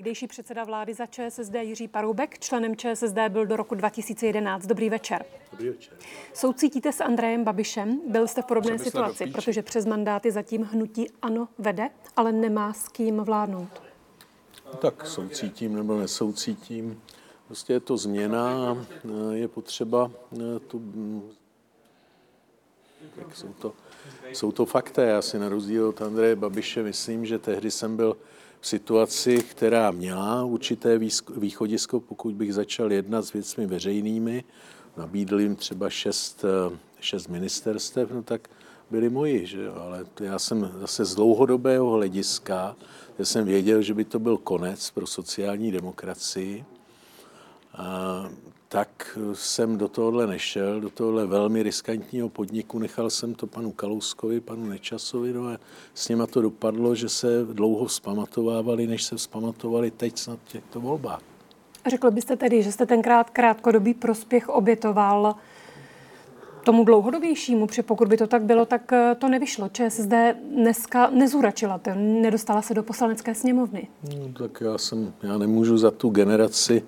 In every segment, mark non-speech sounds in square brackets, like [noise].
Někdejší předseda vlády za ČSSD Jiří Paroubek, členem ČSSD byl do roku 2011. Dobrý večer. Dobrý večer. Soucítíte s Andrejem Babišem? Byl jste v podobné situaci, protože přes mandáty zatím hnutí ANO vede, ale nemá s kým vládnout. Tak soucítím nebo nesoucítím. Prostě je to změna, je potřeba tu tak jsou to, jsou to fakta. Já si na rozdíl od Andreje Babiše myslím, že tehdy jsem byl situaci, která měla určité východisko, pokud bych začal jednat s věcmi veřejnými, nabídl jim třeba šest, šest ministerstev, no tak byli moji, že jo? ale já jsem zase z dlouhodobého hlediska, já jsem věděl, že by to byl konec pro sociální demokracii, tak jsem do tohohle nešel, do tohohle velmi riskantního podniku. Nechal jsem to panu Kalouskovi, panu Nečasovi, no a s nima to dopadlo, že se dlouho vzpamatovávali, než se vzpamatovali teď snad těchto volbách. Řekl byste tedy, že jste tenkrát krátkodobý prospěch obětoval tomu dlouhodobějšímu, protože pokud by to tak bylo, tak eh, to nevyšlo. ČSSD dneska nezúračila, to nedostala se do poslanecké sněmovny. No, tak já, jsem, já nemůžu za tu generaci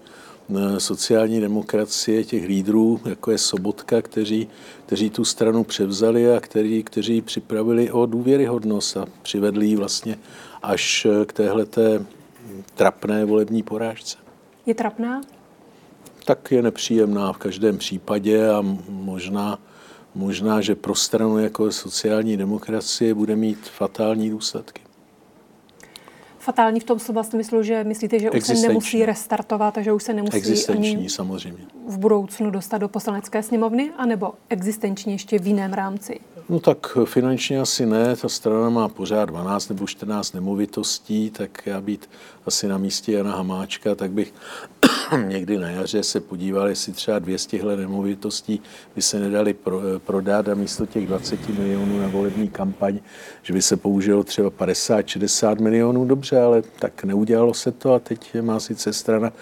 sociální demokracie, těch lídrů, jako je Sobotka, kteří, kteří tu stranu převzali a kteří, kteří připravili o důvěryhodnost a přivedli ji vlastně až k téhleté trapné volební porážce. Je trapná? Tak je nepříjemná v každém případě a možná, možná že pro stranu jako sociální demokracie bude mít fatální důsledky fatální v tom slova smyslu, že myslíte, že už se nemusí restartovat a že už se nemusí existenční, ani samozřejmě. v budoucnu dostat do poslanecké sněmovny, anebo existenční ještě v jiném rámci? No tak finančně asi ne, ta strana má pořád 12 nebo 14 nemovitostí, tak já být asi na místě Jana Hamáčka, tak bych [coughs] někdy na jaře se podíval, jestli třeba 200 nemovitostí by se nedali pro, prodat a místo těch 20 milionů na volební kampaň, že by se použilo třeba 50-60 milionů, dobře, ale tak neudělalo se to a teď má sice strana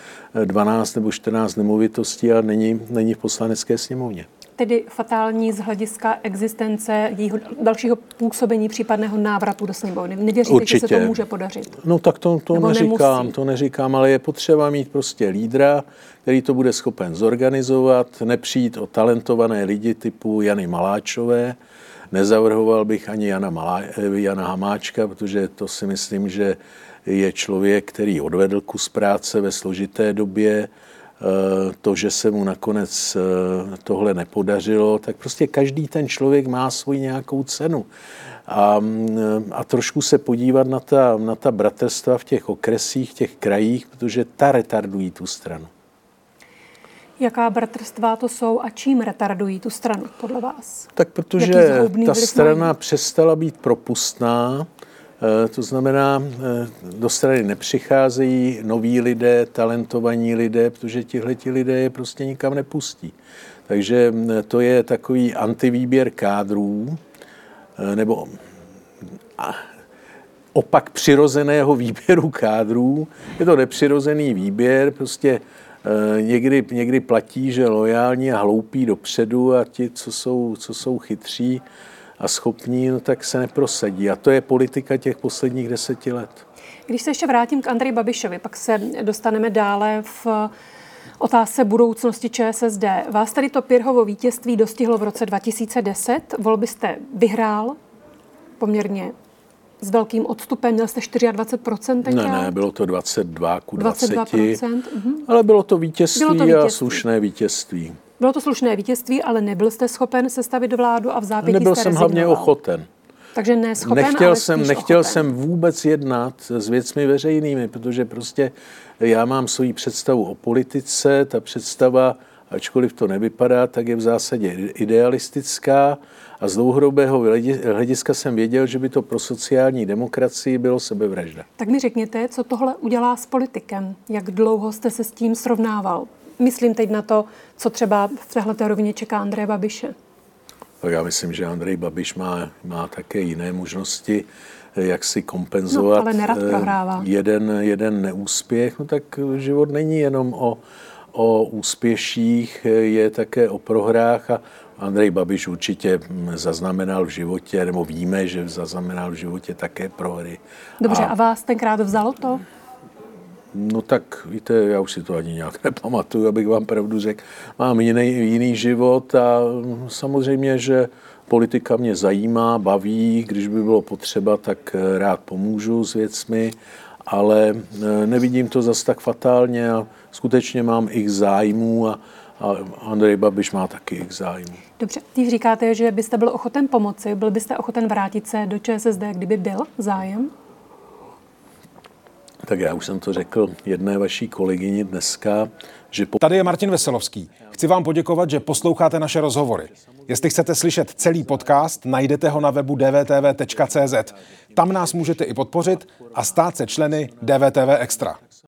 12 nebo 14 nemovitostí a není, není v poslanecké sněmovně tedy fatální z hlediska existence jejího dalšího působení, případného návratu do sněmovny? Nevěříte, Určitě. že se to může podařit? No tak to, to neříkám, nemusí. to neříkám, ale je potřeba mít prostě lídra, který to bude schopen zorganizovat, nepřijít o talentované lidi typu Jany Maláčové, Nezavrhoval bych ani Jana, Malá, Jana Hamáčka, protože to si myslím, že je člověk, který odvedl kus práce ve složité době, Eh, to, že se mu nakonec eh, tohle nepodařilo, tak prostě každý ten člověk má svůj nějakou cenu. A, mm, a trošku se podívat na ta, na ta bratrstva v těch okresích, těch krajích, protože ta retardují tu stranu. Jaká bratrstva to jsou a čím retardují tu stranu, podle vás? Tak protože ta strana mají? přestala být propustná, Eh, to znamená, eh, do strany nepřicházejí noví lidé, talentovaní lidé, protože tihle lidé je prostě nikam nepustí. Takže eh, to je takový antivýběr kádrů, nebo opak přirozeného [laughs] výběru kádrů. Je to nepřirozený výběr, prostě někdy, někdy platí, že lojální a hloupí dopředu a ti, co jsou, co jsou chytří, a schopní, no tak se neprosadí. A to je politika těch posledních deseti let. Když se ještě vrátím k Andreji Babišovi, pak se dostaneme dále v otázce budoucnosti ČSSD. Vás tady to Pirhovo vítězství dostihlo v roce 2010. Volby jste vyhrál poměrně s velkým odstupem, měl jste 24% tenkrát? Ne, ne, bylo to 22 ku 20, 22%, uh-huh. ale bylo to vítězství, bylo to vítězství a slušné vítězství. Bylo to slušné vítězství, ale nebyl jste schopen sestavit vládu a v zápětí Nebyl jste jsem hlavně ochoten. Takže ne schopen, nechtěl ale jsem, Nechtěl ochoten. jsem vůbec jednat s věcmi veřejnými, protože prostě já mám svoji představu o politice, ta představa, ačkoliv to nevypadá, tak je v zásadě idealistická a z dlouhodobého hlediska jsem věděl, že by to pro sociální demokracii bylo sebevražda. Tak mi řekněte, co tohle udělá s politikem? Jak dlouho jste se s tím srovnával? Myslím teď na to, co třeba v téhle rovině čeká Andreje Babiše. Tak já myslím, že Andrej Babiš má, má také jiné možnosti, jak si kompenzovat no, ale nerad eh, prohrává. jeden, jeden neúspěch. No tak život není jenom o, o úspěších, je také o prohrách a Andrej Babiš určitě zaznamenal v životě, nebo víme, že zaznamenal v životě také prohry. Dobře, a, a vás tenkrát vzalo to? No tak víte, já už si to ani nějak [laughs] nepamatuju, abych vám pravdu řekl. Mám jiný, jiný život a samozřejmě, že politika mě zajímá, baví, když by bylo potřeba, tak rád pomůžu s věcmi, ale nevidím to zas tak fatálně a skutečně mám i zájmů a, a Andrej Babiš má taky x zájmů. Dobře, když říkáte, že byste byl ochoten pomoci, byl byste ochoten vrátit se do ČSSD, kdyby byl zájem? Tak já už jsem to řekl jedné vaší kolegyni dneska, že... Po... Tady je Martin Veselovský. Chci vám poděkovat, že posloucháte naše rozhovory. Jestli chcete slyšet celý podcast, najdete ho na webu dvtv.cz. Tam nás můžete i podpořit a stát se členy DVTV Extra.